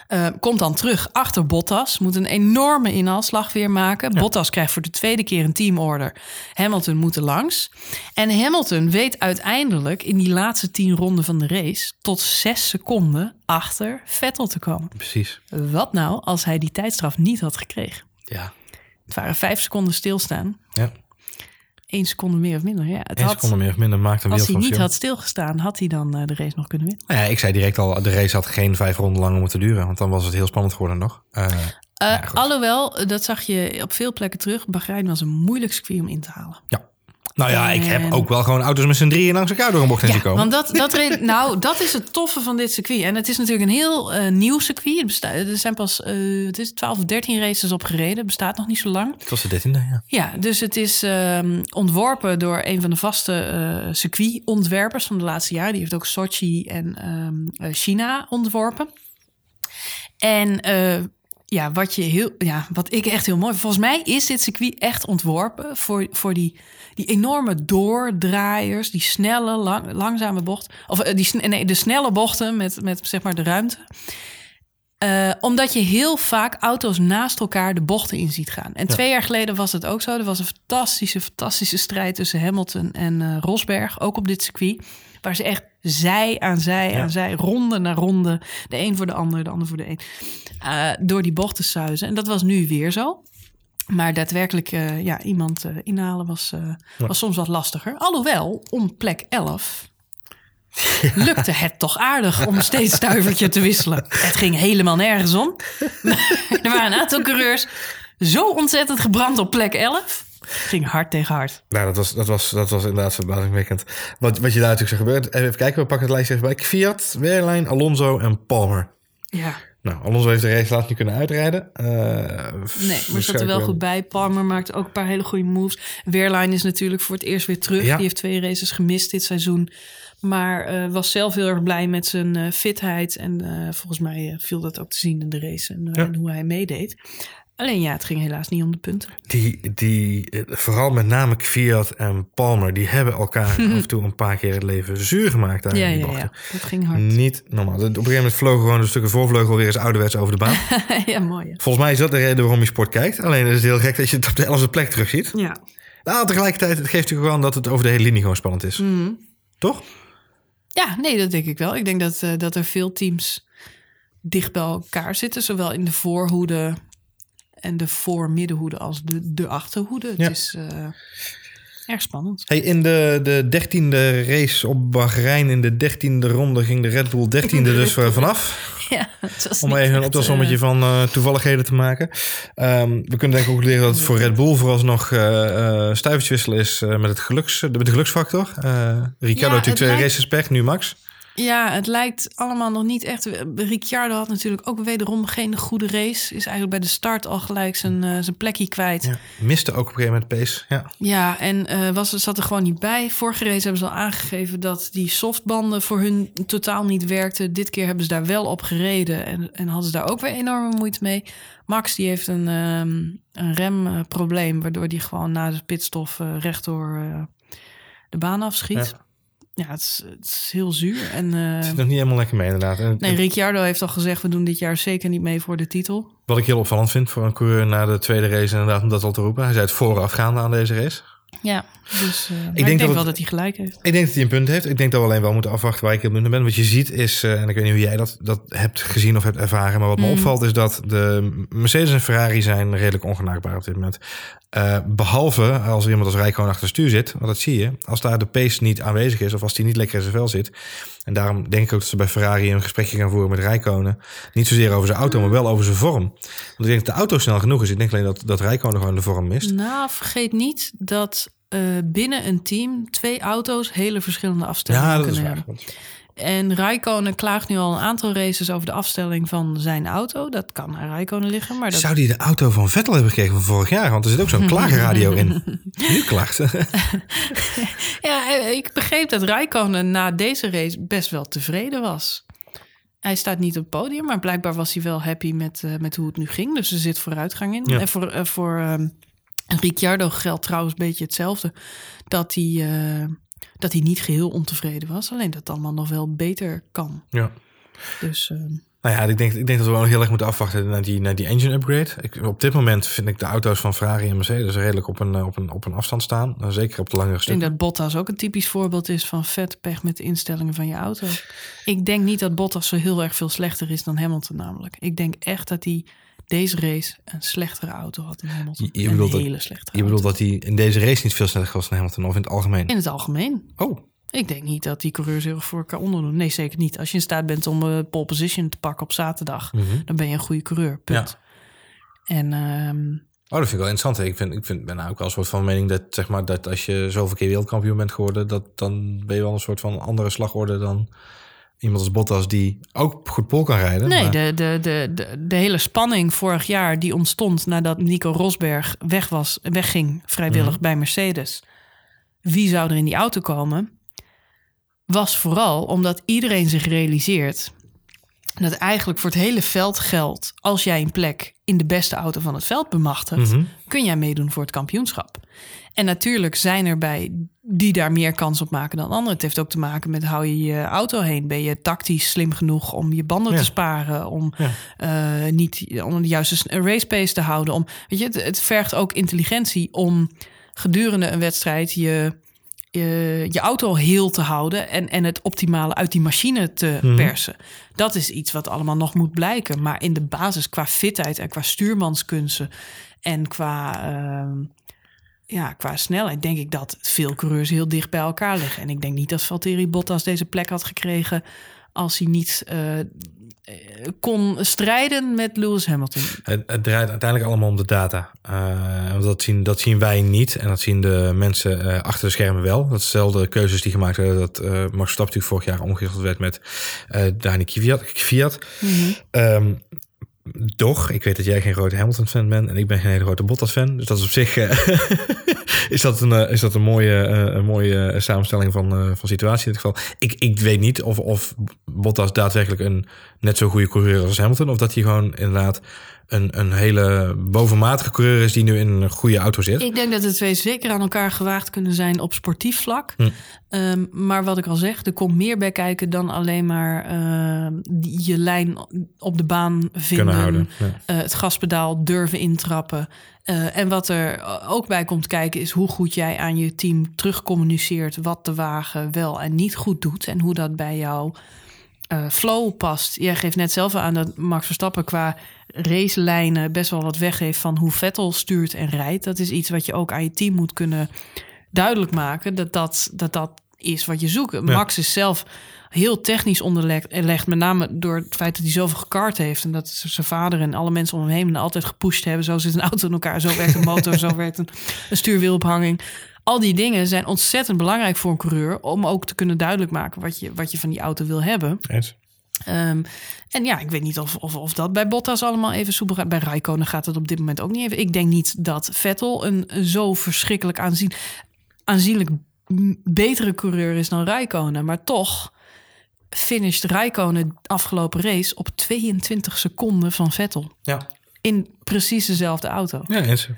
S2: Eh, komt dan terug achter Bottas, moet een enorme inhaalslag weer maken. Bottas krijgt voor de tweede keer een teamorder. Hamilton moet er langs. En Hamilton weet uiteindelijk in die laatste tien ronden van de race tot zes seconden achter Vettel te komen.
S1: Precies.
S2: Wat nou als hij die tijdstraf niet had gekregen?
S1: Ja.
S2: Het waren vijf seconden stilstaan.
S1: ja.
S2: Eén seconde meer of minder. Ja, het
S1: Eén
S2: had,
S1: seconde meer of minder maakt een
S2: als hij niet had stilgestaan, had hij dan eh, de race nog kunnen winnen.
S1: Nou ja, ik zei direct al, de race had geen vijf ronden langer moeten duren. Want dan was het heel spannend geworden nog. Eh,
S2: Eh, alhoewel, dat zag je op veel plekken terug. Bahrein was een moeilijk circuit om in te halen.
S1: Ja. Nou ja, ik heb ook wel gewoon auto's met z'n drieën langs elkaar door een bocht heen zien komen.
S2: want dat, dat, [laughs] nou, dat is het toffe van dit circuit. En het is natuurlijk een heel eh, nieuw circuit. Er zijn pas eh, het is 12 of 13 races op gereden. Het bestaat nog niet zo lang.
S1: Het was de dertiende, ja.
S2: Ja, dus het is ehm, ontworpen door een van de vaste eh circuitontwerpers van de laatste jaren. Die heeft ook Sochi en ehm, eh, China ontworpen. En ja, wat, je heel, ja, wat ik echt heel mooi... Volgens mij is dit circuit echt ontworpen voor, voor die, die enorme doordraaiers. Die snelle, lang, langzame bocht. Of eh, die, nee, de snelle bochten met, met zeg maar de ruimte. Eh, omdat je heel vaak auto's naast elkaar de bochten in ziet gaan. En twee jaar geleden was het ook zo. Er was een fantastische, fantastische strijd tussen Hamilton en eh, Rosberg. Ook op dit circuit. Waar ze echt zij aan zij
S1: Ja.
S2: aan zij, ronde na ronde. De een voor de ander, de ander voor de een. eh, door die bochten suizen. En dat was nu weer zo. Maar daadwerkelijk eh, ja, iemand eh, inhalen was, was soms wat lastiger. Alhoewel, om plek 11 [laughs] lukte het toch aardig om steeds stuivertje te wisselen. Het ging helemaal nergens om. [laughs] er waren een aantal coureurs zo ontzettend gebrand op plek 11. Ging hard tegen hard.
S1: Nou, dat was, dat was, dat was inderdaad verbazingwekkend. Wat, wat je daar natuurlijk zag gebeuren. Even kijken, we pakken het lijstje even bij. Fiat, Wehrlein, Alonso en Palmer.
S2: Ja,
S1: Nou, Alonso heeft de race laatst niet kunnen uitrijden. Eh,
S2: nee, maar zat er wel goed bij. Palmer maakte ook een paar hele goede moves. Weerline is natuurlijk voor het eerst weer terug.
S1: Ja.
S2: Die heeft twee races gemist dit seizoen. Maar eh, was zelf heel erg blij met zijn eh, fitheid. En volgens mij viel dat ook te zien in de race en,
S1: Ja.
S2: en hoe hij meedeed. Alleen ja, het ging helaas niet om de punten.
S1: Die, die, eh, vooral met name Fiat en Palmer, die hebben elkaar [laughs] af en toe een paar keer het leven zuur gemaakt daar
S2: Ja,
S1: in die
S2: ja,
S1: bochten.
S2: ja. Dat ging hard.
S1: Niet normaal. Op een gegeven moment vlogen gewoon een stukje voorvleugel weer eens ouderwets over de baan. [laughs]
S2: ja, mooi. hè?
S1: Volgens mij is dat de reden waarom je sport kijkt. Alleen is het heel gek dat je het op de elfde plek terugziet.
S2: Ja.
S1: Nou, tegelijkertijd, het geeft natuurlijk gewoon dat het over de hele linie gewoon spannend is.
S2: Mhm.
S1: Toch?
S2: Ja, nee, dat denk ik wel. Ik denk dat, eh, dat er veel teams dicht bij elkaar zitten. Zowel in de voorhoede en de voormiddenhoede als de, de achterhoede.
S1: Ja.
S2: Het is eh, erg spannend.
S1: Hey, in de, de dertiende race op Bahrein, in de dertiende ronde, ging de Red Bull dertiende dus eh, vanaf. [laughs]
S2: Ja, het was
S1: Om even een optelsommetje
S2: eh,
S1: van toevalligheden te maken. Ehm, we kunnen denk ik concluderen dat het voor Red Bull vooralsnog uh, stuivertjes wisselen is met, het geluks, met de geluksfactor. Ricciardo
S2: het
S1: natuurlijk twee
S2: lijkt-
S1: races pech, nu Max.
S2: Ja, het lijkt allemaal nog niet echt. Ricciardo had natuurlijk ook wederom geen goede race. Is eigenlijk bij de start al gelijk zijn, eh, zijn plekje kwijt. Ja,
S1: Ja, miste ook op een gegeven moment pace. Ja.
S2: en eh, was, zat er gewoon niet bij. Vorige race hebben ze al aangegeven dat die softbanden voor hun totaal niet werkten. Dit keer hebben ze daar wel op gereden en, en hadden ze daar ook weer enorme moeite mee. Max die heeft een, ehm, een remprobleem, waardoor die gewoon na de pitstof eh, rechtdoor de baan afschiet.
S1: Ja.
S2: Ja, het, is, het is heel zuur. En, eh,
S1: Het zit nog niet helemaal lekker mee inderdaad. En,
S2: Nee, Ricciardo heeft al gezegd, we doen dit jaar zeker niet mee voor de titel.
S1: Wat ik heel opvallend vind voor een coureur na de tweede race inderdaad om dat al te roepen. Hij zei het voorafgaande aan deze race.
S2: Ja, dus uh, ik
S1: denk
S2: denk,
S1: dat
S2: wel
S1: het-
S2: dat hij gelijk heeft.
S1: Ik denk dat hij een punt heeft. Ik denk dat we alleen wel moeten afwachten waar ik heel benieuwd ben. Wat je ziet is, eh, en ik weet niet hoe jij dat, dat hebt gezien of hebt ervaren, maar wat me
S2: Mm.
S1: opvalt is dat de Mercedes en Ferrari zijn redelijk ongenaakbaar op dit moment. Eh, behalve als er iemand als Rijkoon achter het stuur zit, want dat zie je. Als daar de pace niet aanwezig is of als die niet lekker in zijn vel zit. En daarom denk ik ook dat ze bij Ferrari een gesprekje gaan voeren met Rijkonen. Niet zozeer over zijn auto, maar wel over zijn vorm. Want ik denk dat de auto snel genoeg is. Ik denk alleen dat, dat Rijkonen gewoon de vorm mist.
S2: Nou, vergeet niet dat eh, binnen een team twee auto's hele verschillende afstellingen
S1: Ja, dat is
S2: kunnen
S1: waar.
S2: hebben. En Rijkonen klaagt nu al een aantal races over de afstelling van zijn auto. Dat kan aan Rijkonen liggen, maar dat
S1: Zou die de auto van Vettel hebben gekregen van vorig jaar? Want er zit ook zo'n klagerradio in. [laughs] Nu klacht. [laughs]
S2: Ja, eh, ik begreep dat Rijkonen na deze race best wel tevreden was. Hij staat niet op het podium, maar blijkbaar was hij wel happy met, eh, met hoe het nu ging. Dus er zit vooruitgang in.
S1: Ja.
S2: En voor, eh, voor ehm, Ricciardo geldt trouwens een beetje hetzelfde. Dat hij, eh, dat hij niet geheel ontevreden was. Alleen dat het allemaal nog wel beter kan.
S1: ja.
S2: Dus ehm,
S1: Nou ja, ik denk, ik denk dat we wel heel erg moeten afwachten naar die, naar die engine upgrade. Ik, op dit moment vind ik de auto's van Ferrari en Mercedes redelijk op een, eh, op een, op een afstand staan. Zeker op de langere
S2: ik denk
S1: stukken.
S2: dat Bottas ook een typisch voorbeeld is van vet pech met de instellingen van je auto. Ik denk niet dat Bottas zo heel erg veel slechter is dan Hamilton namelijk. Ik denk echt dat hij deze race een slechtere auto had dan Hamilton.
S1: Je- je
S2: een
S1: bedoelt dat-
S2: hele slechte
S1: Je
S2: auto.
S1: bedoelt dat hij in deze race niet veel sneller was dan Hamilton of in het algemeen?
S2: In het algemeen.
S1: Oh,
S2: Ik denk niet dat die heel erg voor elkaar onderdoen. Nee, zeker niet. Als je in staat bent om eh, pole position te pakken op zaterdag,
S1: Mhm.
S2: dan ben je een goede coureur. Punt. En ehm,
S1: Oh, dat vind ik wel interessant. Ik, vind, ik vind, ben nou ook wel een soort van mening dat, zeg maar, dat als je zoveel keer wereldkampioen bent geworden, dat dan ben je wel een soort van andere slagorde dan iemand als Bottas die ook goed pol kan rijden.
S2: nee,
S1: maar-
S2: de, de, de, de, de hele spanning vorig jaar die ontstond nadat Nico Rosberg weg was, wegging vrijwillig
S1: Mhm.
S2: bij Mercedes. Wie zou er in die auto komen? Was vooral omdat iedereen zich realiseert dat eigenlijk voor het hele veld geldt... als jij een plek in de beste auto van het veld bemachtigt...
S1: Mhm.
S2: kun jij meedoen voor het kampioenschap. En natuurlijk zijn er bij die daar meer kans op maken dan anderen. Het heeft ook te maken met hou je je auto heen. Ben je tactisch slim genoeg om je banden
S1: Ja.
S2: te sparen? Om,
S1: Ja.
S2: eh, niet, om de juiste race pace te houden? Om, weet je, het, het vergt ook intelligentie om gedurende een wedstrijd je, je, je auto heel te houden... En, en het optimale uit die machine te
S1: Mhm.
S2: persen. Dat is iets wat allemaal nog moet blijken. Maar in de basis qua fitheid en qua stuurmanskunsten... en qua, ehm, ja, qua snelheid denk ik dat veel coureurs heel dicht bij elkaar liggen. En ik denk niet dat Valtteri Bottas deze plek had gekregen... als hij niet eh, eh, kon strijden met Lewis Hamilton.
S1: Het, het draait uiteindelijk allemaal om de data. Eh, dat, zien, dat zien wij niet. En dat zien de mensen eh, achter de schermen wel. Dat is dezelfde keuzes die gemaakt werden. Dat eh Max Verstappen vorig jaar omgewisseld werd met eh Dani Kvyat. Kvyat. Ehm, toch, ik weet dat jij geen grote Hamilton-fan bent en ik ben geen hele grote Bottas-fan. Dus dat is op zich eh, [laughs] is dat een, eh, is dat een mooie, eh, een mooie samenstelling van, eh, van situatie in dit geval. Ik, ik weet niet of, of Bottas daadwerkelijk een net zo goede coureur is als Hamilton. Of dat hij gewoon inderdaad een, een hele bovenmatige coureur is die nu in een goede auto zit.
S2: Ik denk dat de twee zeker aan elkaar gewaagd kunnen zijn op sportief vlak.
S1: Hm.
S2: Ehm, maar wat ik al zeg, er komt meer bij kijken dan alleen maar die- je lijn op de baan vinden.
S1: Kunnen houden. Ja.
S2: eh, het gaspedaal durven intrappen. Eh, en wat er ook bij komt kijken is hoe goed jij aan je team terugcommuniceert wat de wagen wel en niet goed doet en hoe dat bij jou eh, flow past. Jij geeft net zelf aan dat Max Verstappen qua racelijnen best wel wat weggeeft van hoe Vettel stuurt en rijdt. Dat is iets wat je ook aan je team moet kunnen duidelijk maken dat dat, dat, dat is wat je zoekt. Max is zelf heel technisch onderlegd, met name door het feit dat hij zoveel gekart heeft en dat zijn vader en alle mensen om hem heen altijd gepusht hebben. Zo zit een auto in elkaar, zo werkt een motor, [laughs] zo werkt een, een stuurwielophanging. Al die dingen zijn ontzettend belangrijk voor een coureur om ook te kunnen duidelijk maken wat je, wat je van die auto wil hebben.
S1: Eens.
S2: Ehm, en ja, ik weet niet of, of, of dat bij Bottas allemaal even soepel gaat. Bij Raikkonen gaat het op dit moment ook niet even. Ik denk niet dat Vettel een zo verschrikkelijk aanzien, aanzienlijk betere coureur is dan Raikkonen. Maar toch finished Raikkonen afgelopen race op 22 seconden van Vettel.
S1: Ja.
S2: In precies dezelfde auto.
S1: ja, eens.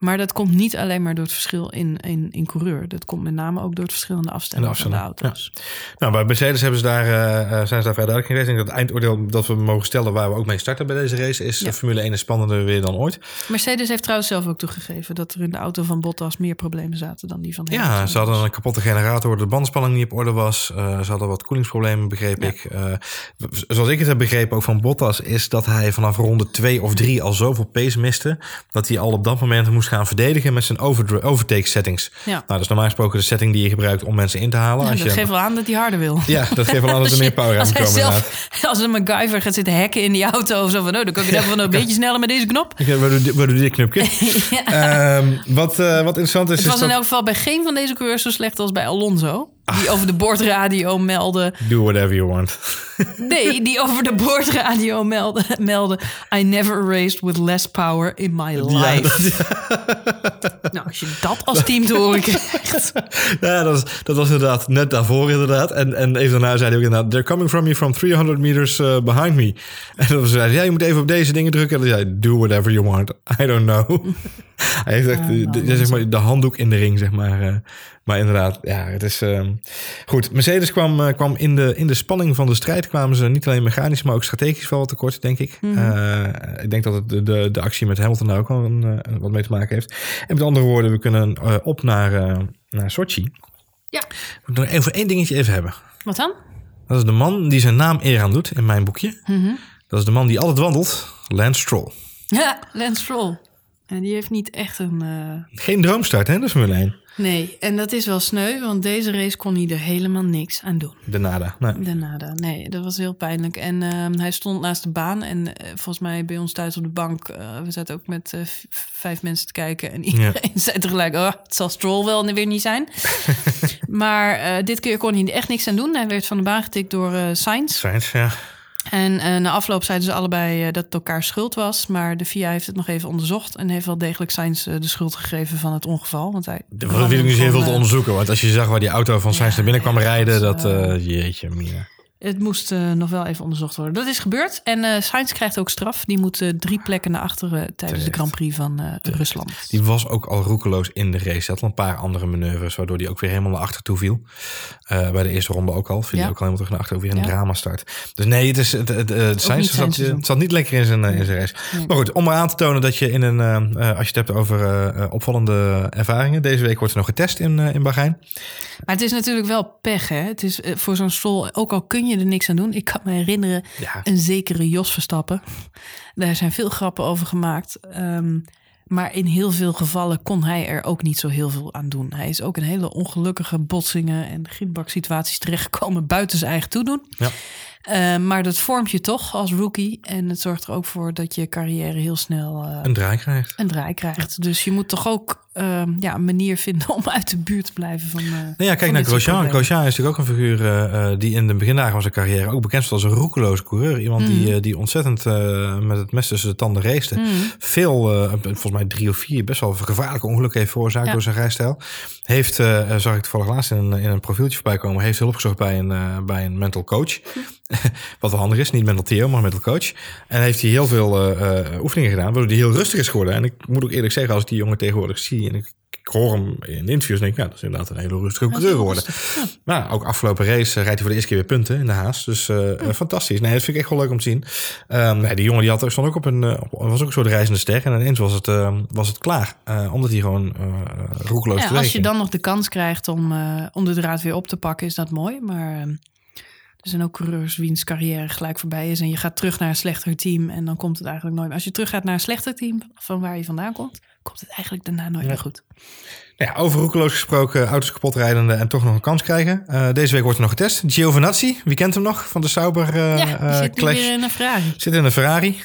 S2: Maar dat komt niet alleen maar door het verschil in, in, in coureur. Dat komt met name ook door het verschil in de afstelling van de auto's.
S1: Nou, bij Mercedes hebben ze daar, eh, eh, zijn ze daar vrij duidelijk in geweest. Ik denk dat het eindoordeel dat we mogen stellen waar we ook mee starten bij deze race is
S2: Ja.
S1: Formule 1 is spannender weer dan ooit.
S2: Mercedes heeft trouwens zelf ook toegegeven dat er in de auto van Bottas meer problemen zaten dan die van
S1: Ja,
S2: Hamilton.
S1: ze hadden een kapotte generator, de bandenspanning niet op orde was. Eh, ze hadden wat koelingsproblemen, begreep
S2: Ja.
S1: ik. W- zoals ik het heb begrepen, ook van Bottas, is dat hij vanaf ronde twee of drie al zoveel pace miste. Dat hij al op dat moment moest gaan verdedigen met zijn overtake settings.
S2: Ja.
S1: Nou, dat is normaal gesproken de setting die je gebruikt om mensen in te halen.
S2: Ja,
S1: als
S2: dat
S1: je,
S2: geeft wel aan dat hij harder wil.
S1: ja, dat geeft wel aan dat er meer power aan
S2: als
S1: moet
S2: hij
S1: komen. inderdaad.
S2: zelf, als een MacGyver gaat zitten hacken in die auto of zo van, oh, dan kan ik het even een beetje sneller met deze knop.
S1: Eh, Waar doe, dit knopje? [laughs] Ehm, wat, eh, wat interessant is,
S2: Het
S1: is
S2: was in elk geval bij geen van deze coureurs zo slecht als bij Alonso. Die over de boordradio meldde.
S1: Do whatever you want.
S2: Nee, die over de boordradio meldde, meldde. I never raced with less power in my life. Nou, als je dat als team te horen krijgt.
S1: Ja, dat, was- dat was inderdaad net daarvoor inderdaad. En, en even daarna zei hij ook inderdaad... They're coming from you from 300 meters uh, behind me. En dan zei hij, ja, je moet even op deze dingen drukken. En dan zei hij, do whatever you want. I don't know. [laughs] hij heeft echt de, de- zeg maar, de handdoek in de ring, zeg maar. eh. maar inderdaad, ja, het is... ehm, goed, Mercedes kwam, eh, kwam in, de, in de spanning van de strijd... kwamen ze niet alleen mechanisch, maar ook strategisch wel wat tekort, denk ik. Eh, ik denk dat het de, de, de actie met Hamilton daar ook wel een, wat mee te maken heeft. En met andere woorden, we kunnen op naar, naar Sochi.
S2: Ja.
S1: We moeten nog even één dingetje even hebben.
S2: Wat dan?
S1: Dat is de man die zijn naam eer aan doet in mijn boekje. Dat is de man die altijd wandelt, Lance Stroll.
S2: Ja, Lance Stroll. En die heeft niet echt een... eh,
S1: Geen droomstart, hè, de Formule 1.
S2: Nee, en dat is wel sneu, want deze race kon hij er helemaal niks aan doen.
S1: De nada. Nee.
S2: De nada. Nee, dat was heel pijnlijk. En ehm, hij stond naast de baan. En eh, volgens mij bij ons thuis op de bank. eh, we zaten ook met vijf mensen te kijken. En [laughs] iedereen zei tegelijk: Oh, het zal Stroll wel weer niet zijn. [laughs] maar dit keer kon hij er echt niks aan doen. Hij werd van de baan getikt door Sainz.
S1: Sainz, ja.
S2: En eh, na afloop zeiden ze allebei eh, dat het elkaar schuld was. Maar de FIA heeft het nog even onderzocht. En heeft wel degelijk Sainz eh, de schuld gegeven van het ongeval. Want hij.
S1: Dat wil ik niet heel veel te onderzoeken. Want als je zag waar die auto van Sainz naar binnen kwam rijden, dat...
S2: eh,
S1: eh, jeetje, mina.
S2: Het moest eh, nog wel even onderzocht worden. Dat is gebeurd. En eh Sainz krijgt ook straf. Die moet eh, drie plekken naar achteren tijdens de Grand Prix van Rusland.
S1: Die was ook al roekeloos in de race. Hij had al een paar andere manoeuvres, waardoor hij ook weer helemaal naar achter toe viel. Bij de eerste ronde ook al. Viel
S2: Ja.
S1: hij ook al helemaal terug naar achter, ook weer een
S2: Ja.
S1: drama start. Dus nee, het, is, het, het, Sainz zat, zat niet lekker in zijn, in zijn race.
S2: Nee.
S1: Maar goed, om maar aan te tonen dat je in een, als je het hebt over opvallende ervaringen. Deze week wordt er nog getest in, in Bahrein.
S2: Maar het is natuurlijk wel pech, hè? Het is voor zo'n stol, ook al kun je er niks aan doen. Ik kan me herinneren,
S1: Ja.
S2: een zekere Jos Verstappen. Daar zijn veel grappen over gemaakt. Ehm, maar in heel veel gevallen kon hij er ook niet zo heel veel aan doen. Hij is ook in hele ongelukkige botsingen en gietbaksituaties terechtgekomen buiten zijn eigen toedoen.
S1: Ja.
S2: Eh, maar dat vormt je toch als rookie. En het zorgt er ook voor dat je carrière heel snel eh,
S1: Een draai krijgt.
S2: een draai krijgt. Dus je moet toch ook ehm, ja, een manier vinden om uit de buurt te blijven van. eh,
S1: Nou ja, kijk naar Grosjean. Grosjean is natuurlijk ook een figuur eh, eh, die in de begindagen van zijn carrière ook bekend stond als een roekeloze coureur. Iemand die, eh, die ontzettend met het mes tussen de tanden race.
S2: Mhm.
S1: Veel, volgens mij drie of vier, best wel gevaarlijke ongelukken heeft veroorzaakt
S2: Ja.
S1: door zijn rijstijl. Heeft, zag ik toevallig laatst in een, in een profieltje voorbij komen, heeft hulp gezocht bij een, bij een mental coach. [laughs] Wat wel handig is, niet mental Theo, maar mental coach. En heeft hij heel veel eh, eh, oefeningen gedaan, waardoor hij heel rustig is geworden. En ik moet ook eerlijk zeggen, als ik die jongen tegenwoordig zie en ik, ik hoor hem in de interviews, denk ik, ja, dat is inderdaad een hele rustige coureur geworden.
S2: Ja.
S1: Nou, ook afgelopen race eh, rijdt hij voor de eerste keer weer punten in de Haas. Dus fantastisch. Nee, dat vind ik echt wel leuk om te zien. Ehm, nee, die jongen die had, stond ook op een, was ook een soort reizende ster. En ineens was het, eh, was het klaar. Omdat hij gewoon roekeloos
S2: Ja, als je dan nog de kans krijgt om, om de draad weer op te pakken, is dat mooi. Maar eh, er zijn ook coureurs wiens carrière gelijk voorbij is. En je gaat terug naar een slechter team. En dan komt het eigenlijk nooit. Als je terug gaat naar een slechter team van waar je vandaan komt, komt het eigenlijk daarna nooit meer goed.
S1: Ja, over roekeloos gesproken, auto's kapot rijdende en toch nog een kans krijgen. Eh, deze week wordt er nog getest. Giovinazzi, wie kent hem nog van de Sauber eh
S2: ja, die
S1: eh,
S2: zit
S1: Clash?
S2: in een Ferrari.
S1: Zit in een Ferrari.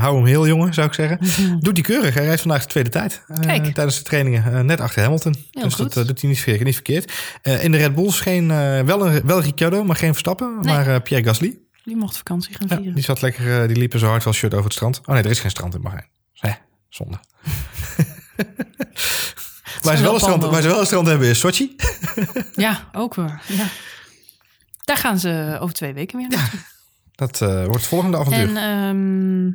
S1: Hou hem heel jongen, zou ik zeggen. Doet die keurig. Hij rijdt vandaag de tweede tijd.
S2: Kijk.
S1: tijdens de trainingen. net achter Hamilton.
S2: Heel
S1: dus
S2: goed.
S1: dat doet hij niet verkeerd. Niet verkeerd. In de Red Bulls geen, wel, een, wel Ricciardo, maar geen Verstappen.
S2: Nee.
S1: Maar Pierre Gasly.
S2: Die mocht vakantie gaan
S1: Ja,
S2: vieren.
S1: die zat lekker, die liep in zijn hard wel shirt over het strand. Oh nee, er is geen strand in Bahrein. Hè, zonde. [laughs] waar, ze wel een strand, waar ze wel een strand hebben is Sochi. [laughs]
S2: Ja, ook weer. Ja. Daar gaan ze over twee weken weer naartoe.
S1: Dat eh, wordt het volgende avontuur.
S2: En ehm,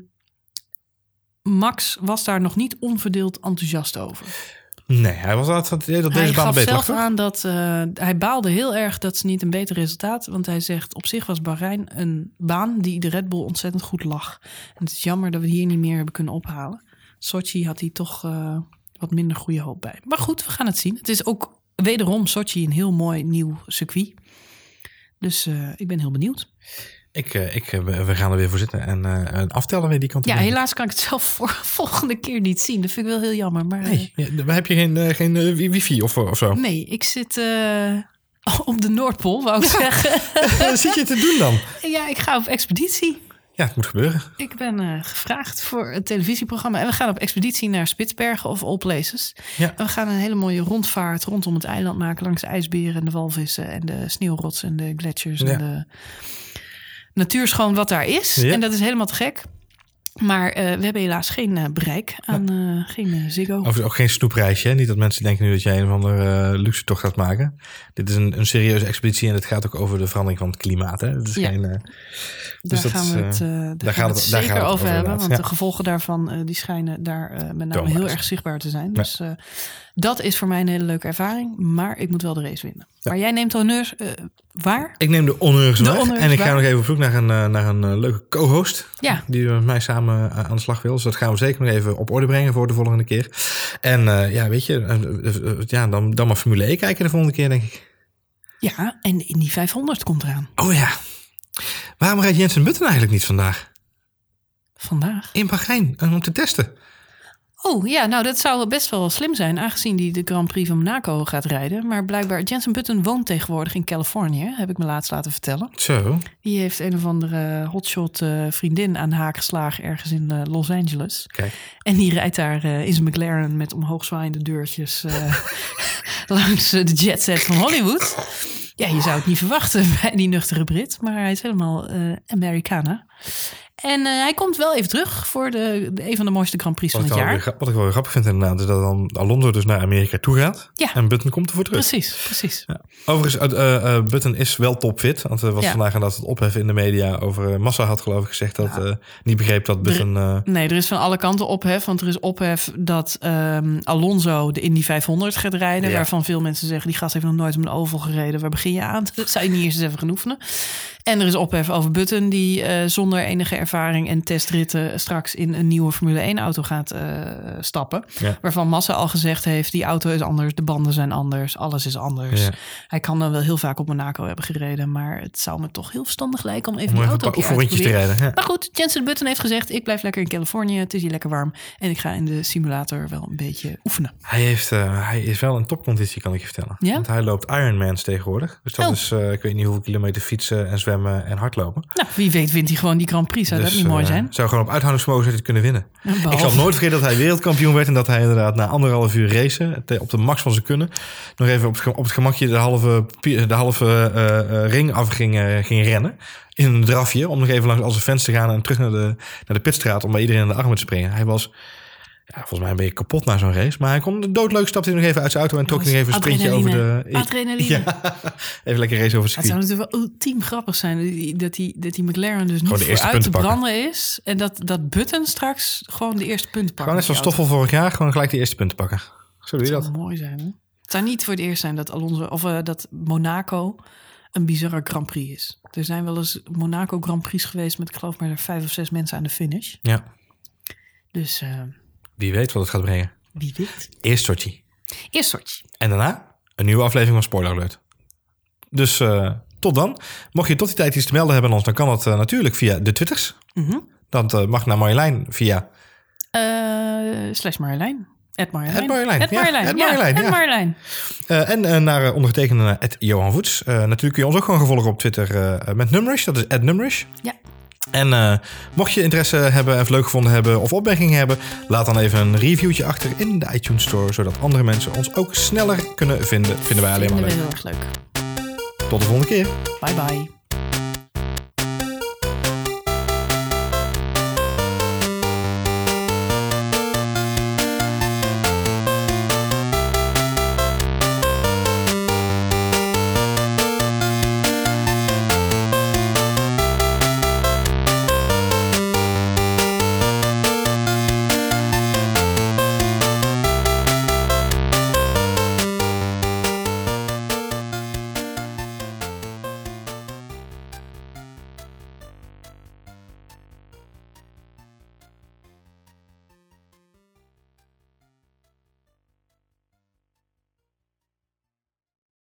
S2: Max was daar nog niet onverdeeld enthousiast over.
S1: nee, hij was altijd dat, dat deze
S2: hij
S1: baan beter
S2: zelf aan dat eh, hij baalde heel erg dat ze niet een beter resultaat. Want hij zegt op zich was Bahrein een baan die de Red Bull ontzettend goed lag. En het is jammer dat we hier niet meer hebben kunnen ophalen. Sochi had hij toch eh, wat minder goede hoop bij. Maar goed, we gaan het zien. Het is ook wederom Sochi een heel mooi nieuw circuit. Dus eh, ik ben heel benieuwd.
S1: Ik, eh, ik, eh, we gaan er weer voor zitten en en aftellen weer die kant.
S2: Ja, helaas kan ik het zelf [laughs] voor volgende keer niet zien. Dat vind ik wel heel jammer. Maar
S1: Nee, ja, heb je geen, geen wi- wifi of, of zo?
S2: nee, ik zit [laughs] op de Noordpool, wou ik [laughs] zeggen.
S1: Zit je te doen dan?
S2: Ja, ik ga op expeditie.
S1: Ja, het moet gebeuren.
S2: Ik ben eh, gevraagd voor het televisieprogramma. En we gaan op expeditie naar Spitsbergen of All Places.
S1: Ja.
S2: En we gaan een hele mooie rondvaart rondom het eiland maken... langs de ijsberen en de walvissen en de sneeuwrots en de gletsjers...
S1: Ja.
S2: en de natuurschoon wat daar is.
S1: Ja.
S2: En dat is helemaal te gek. Maar eh, we hebben helaas geen eh, bereik aan eh, geen Ziggo.
S1: Overigens ook geen snoepreisje. Hè? Niet dat mensen denken nu dat jij een of andere luxe tocht gaat maken. Dit is een, een serieuze expeditie en het gaat ook over de verandering van het klimaat. Hè? Het is
S2: Ja.
S1: geen, eh,
S2: Daar
S1: dus dat
S2: gaan we het, daar
S1: daar
S2: gaan we het zeker over
S1: over
S2: hebben.
S1: inderdaad,
S2: Want
S1: ja.
S2: de gevolgen daarvan die schijnen daar met name heel erg zichtbaar te zijn.
S1: Ja.
S2: Dus dat is voor mij een hele leuke ervaring. Maar ik moet wel de race winnen. Maar jij neemt honneurs eh, waar?
S1: ik neem de honneurs
S2: De honneurs
S1: En ik ga
S2: waar.
S1: nog even op zoek naar een, eh, naar een eh, leuke co-host.
S2: Ja.
S1: Die met mij samen aan de slag wil. Dus dat gaan we zeker nog even op orde brengen voor de volgende keer. En ja, weet je, ja, dan, dan maar Formule E kijken de volgende keer, denk ik.
S2: Ja, en de Indy 500 komt eraan.
S1: Oh ja. Waarom rijdt Jensen Button eigenlijk niet vandaag?
S2: Vandaag.
S1: In Bahrein, om te testen.
S2: Oh ja, nou dat zou best wel slim zijn, aangezien die de Grand Prix van Monaco gaat rijden. Maar blijkbaar, Jensen Button woont tegenwoordig in Californië, heb ik me laatst laten vertellen.
S1: Zo.
S2: Die heeft een of andere hotshot eh, vriendin aan de haak geslagen ergens in eh, Los Angeles.
S1: Kijk.
S2: En die rijdt daar eh, in zijn McLaren met omhoogzwaaiende deurtjes [laughs] langs de jetset van Hollywood. Ja, je zou het niet verwachten [laughs] bij die nuchtere Brit, maar hij is helemaal Americana. En eh, hij komt wel even terug voor de, de- een van de mooiste Grand Prix
S1: Wat
S2: van het
S1: weer,
S2: jaar.
S1: wat ik wel weer grappig vind inderdaad, is dat dan Alonso dus naar Amerika toe gaat.
S2: Ja.
S1: En Button komt ervoor terug.
S2: Precies, precies.
S1: Overigens, eh, eh, eh, Button is wel topfit. Want er was
S2: Ja.
S1: vandaag inderdaad het ophef in de media over Massa had geloof ik gezegd dat niet begreep dat Button...
S2: Nee, er is van alle kanten ophef. Want er is ophef dat ehm, Alonso de Indy 500 gaat rijden.
S1: Ja.
S2: Waarvan veel mensen zeggen, die gast heeft nog nooit om een oval gereden. Waar begin je aan? Dat [laughs] zou je niet eerst eens even gaan oefenen. En er is ophef over Button die eh, zonder enige ervaring en testritten straks in een nieuwe Formule 1 auto gaat eh, stappen.
S1: Ja.
S2: Waarvan Massa al gezegd heeft, die auto is anders, de banden zijn anders, alles is anders.
S1: Ja.
S2: Hij kan dan wel heel vaak op Monaco hebben gereden, maar het zou me toch heel verstandig lijken om even
S1: om
S2: die auto een te
S1: rijden. Ja.
S2: Maar goed, Jensen Button heeft gezegd: ik blijf lekker in Californië. Het is hier lekker warm. En ik ga in de simulator wel een beetje oefenen.
S1: Hij, heeft, eh, hij is wel in topconditie, kan ik je vertellen.
S2: Ja?
S1: Want hij loopt Ironmans tegenwoordig. Dus dat
S2: Oh.
S1: is, ik weet niet hoeveel kilometer fietsen en zwemmen en hardlopen.
S2: Nou, wie weet wint hij gewoon die Grand Prix. Zou
S1: dus,
S2: dat niet mooi
S1: eh,
S2: zijn?
S1: zou gewoon op uithoudingsvermogen kunnen winnen.
S2: Behalve-
S1: Ik zal nooit vergeten dat hij wereldkampioen werd en dat hij inderdaad na anderhalf uur racen, op de max van zijn kunnen, nog even op het, ge- op het gemakje de halve, de halve eh, eh, ring af ging, eh, ging rennen. In een drafje, om nog even langs al zijn fans te gaan en terug naar de, naar de pitstraat om bij iedereen in de armen te springen. Hij was ja, volgens mij een beetje kapot na zo'n race. Maar hij kon doodleuk, stapte hij nog even uit zijn auto en trok nog even een sprintje over de...
S2: Adrenaline.
S1: Ja, [laughs] even lekker race over het
S2: zou natuurlijk wel ultiem grappig zijn dat die, dat die McLaren dus niet
S1: de eerste
S2: vooruit te
S1: pakken.
S2: branden is. En dat, dat Button straks gewoon de eerste punten pakt.
S1: Gewoon net zoals Stoffel vorig jaar, gewoon gelijk de eerste punten pakken. Zo doe je
S2: Dat
S1: dat.
S2: zou mooi zijn. Hè? Het zou niet voor het eerst zijn dat Alonso of eh, dat Monaco een bizarre Grand Prix is. Er zijn wel eens Monaco Grand Prix geweest met ik geloof maar vijf of zes mensen aan de finish.
S1: Ja,
S2: Dus eh,
S1: wie weet wat het gaat brengen.
S2: wie weet.
S1: Eerst Sochi.
S2: Eerst Sochi.
S1: En daarna een nieuwe aflevering van Spoiler Alert. Dus eh, tot dan. Mocht je tot die tijd iets te melden hebben aan ons, dan kan dat eh, natuurlijk via de Twitters.
S2: Mhm.
S1: Dat eh, mag naar Marjolein via...
S2: Slash Marjolein. Ed Marjolein.
S1: Ed Marjolein,
S2: Ed
S1: ja,
S2: Marjolein.
S1: Ed
S2: Ja,
S1: Marjolein,
S2: Ed
S1: ja. En naar uh, ondergetekende Ed Johan Voets. Natuurlijk kun je ons ook gewoon gevolgen op Twitter met Numerish. Dat is Ed Numerish.
S2: Ja.
S1: En eh, mocht je interesse hebben en het leuk gevonden hebben of opmerkingen hebben, laat dan even een reviewtje achter in de iTunes Store, zodat andere mensen ons ook sneller kunnen vinden. Vinden wij alleen maar
S2: Vinden we
S1: leuk.
S2: heel erg leuk.
S1: Tot de volgende keer.
S2: Bye bye.